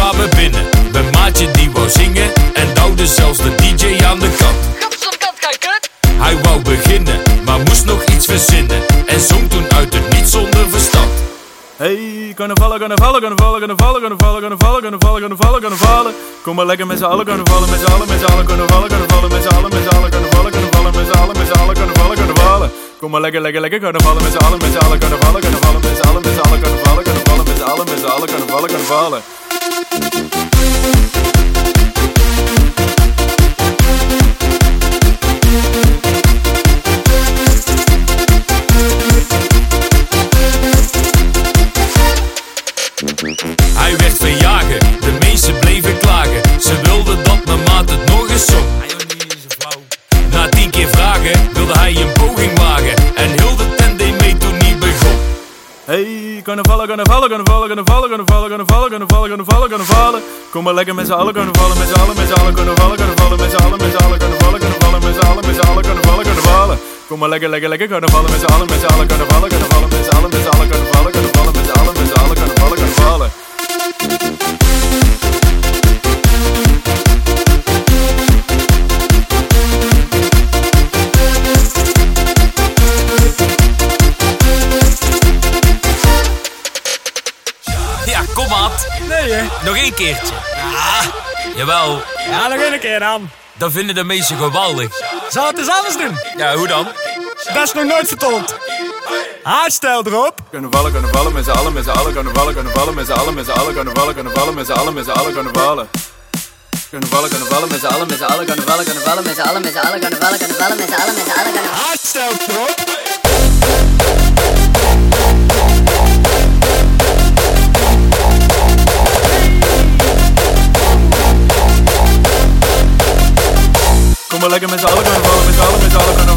kwamen binnen. Mijn maatje die wou zingen en duwde zelfs de DJ aan de kant. Hij wou beginnen, maar moest nog iets verzinnen. En zong toen uit het niet zonder verstand. Hey, kunnen vallen, kunnen vallen, kunnen vallen, kunnen vallen, kunnen vallen, kunnen vallen, kunnen vallen, kunnen vallen, kunnen vallen. Kom maar lekker met z'n allen, kunnen vallen, met z'n allen, met z'n allen, kunnen vallen, kunnen vallen, met z'n allen, met z'n allen, kunnen vallen, kunnen vallen, met z'n allen, met z'n allen, kunnen vallen, kunnen vallen. Kom maar lekker, lekker, lekker, kunnen vallen, met z'n allen, met z'n allen, kunnen vallen, kunnen vallen, met z'n allen, met z'n allen, kunnen vallen, kunnen vallen, met z'n allen, met z'n allen, kunnen vallen, kunnen vallen. Hij werd verjagen, de meesten bleven klagen. Ze wilden dat mijn maat het nog eens zong. Na tien keer vragen wilde hij een poging wagen. En heel de deed mee toen niet begon. Hey, kunnen vallen, kunnen vallen, kunnen vallen, kunnen vallen, kunnen vallen, kunnen vallen, kunnen vallen, kunnen vallen, kunnen vallen. Kom maar lekker met z'n allen, kunnen vallen, met z'n allen, met z'n allen, kunnen vallen, kunnen vallen, met z'n allen, met z'n allen, kunnen vallen, kunnen vallen, met z'n allen, met z'n allen, kunnen vallen, kunnen vallen. Kom maar lekker, lekker, lekker, kunnen vallen, met z'n allen, met z'n allen, kunnen vallen, kunnen vallen, met z'n allen, met z'n allen, kunnen vallen, kunnen vallen, met Ja, kom maat. Nee, hè? Nog één keertje. Ja, jawel. Ja, nog één keer dan. Dat vinden de meesten geweldig. Zal het eens anders doen? Ja, hoe dan? Dat is nog nooit vertoond. Haarstel erop. Kunnen vallen, kunnen vallen, met z'n allen, met z'n allen, kunnen vallen, kunnen vallen, met z'n allen, met z'n allen, kunnen vallen, kunnen vallen, met z'n allen, met z'n allen, kunnen vallen. Kunnen vallen, kunnen vallen, met z'n allen, met z'n allen, kunnen vallen, kunnen vallen, met z'n allen, met z'n allen, kunnen vallen, kunnen vallen, met z'n allen, met z'n allen, kunnen Haarstel erop. Bomba like a missile, going bomb, missile, missile,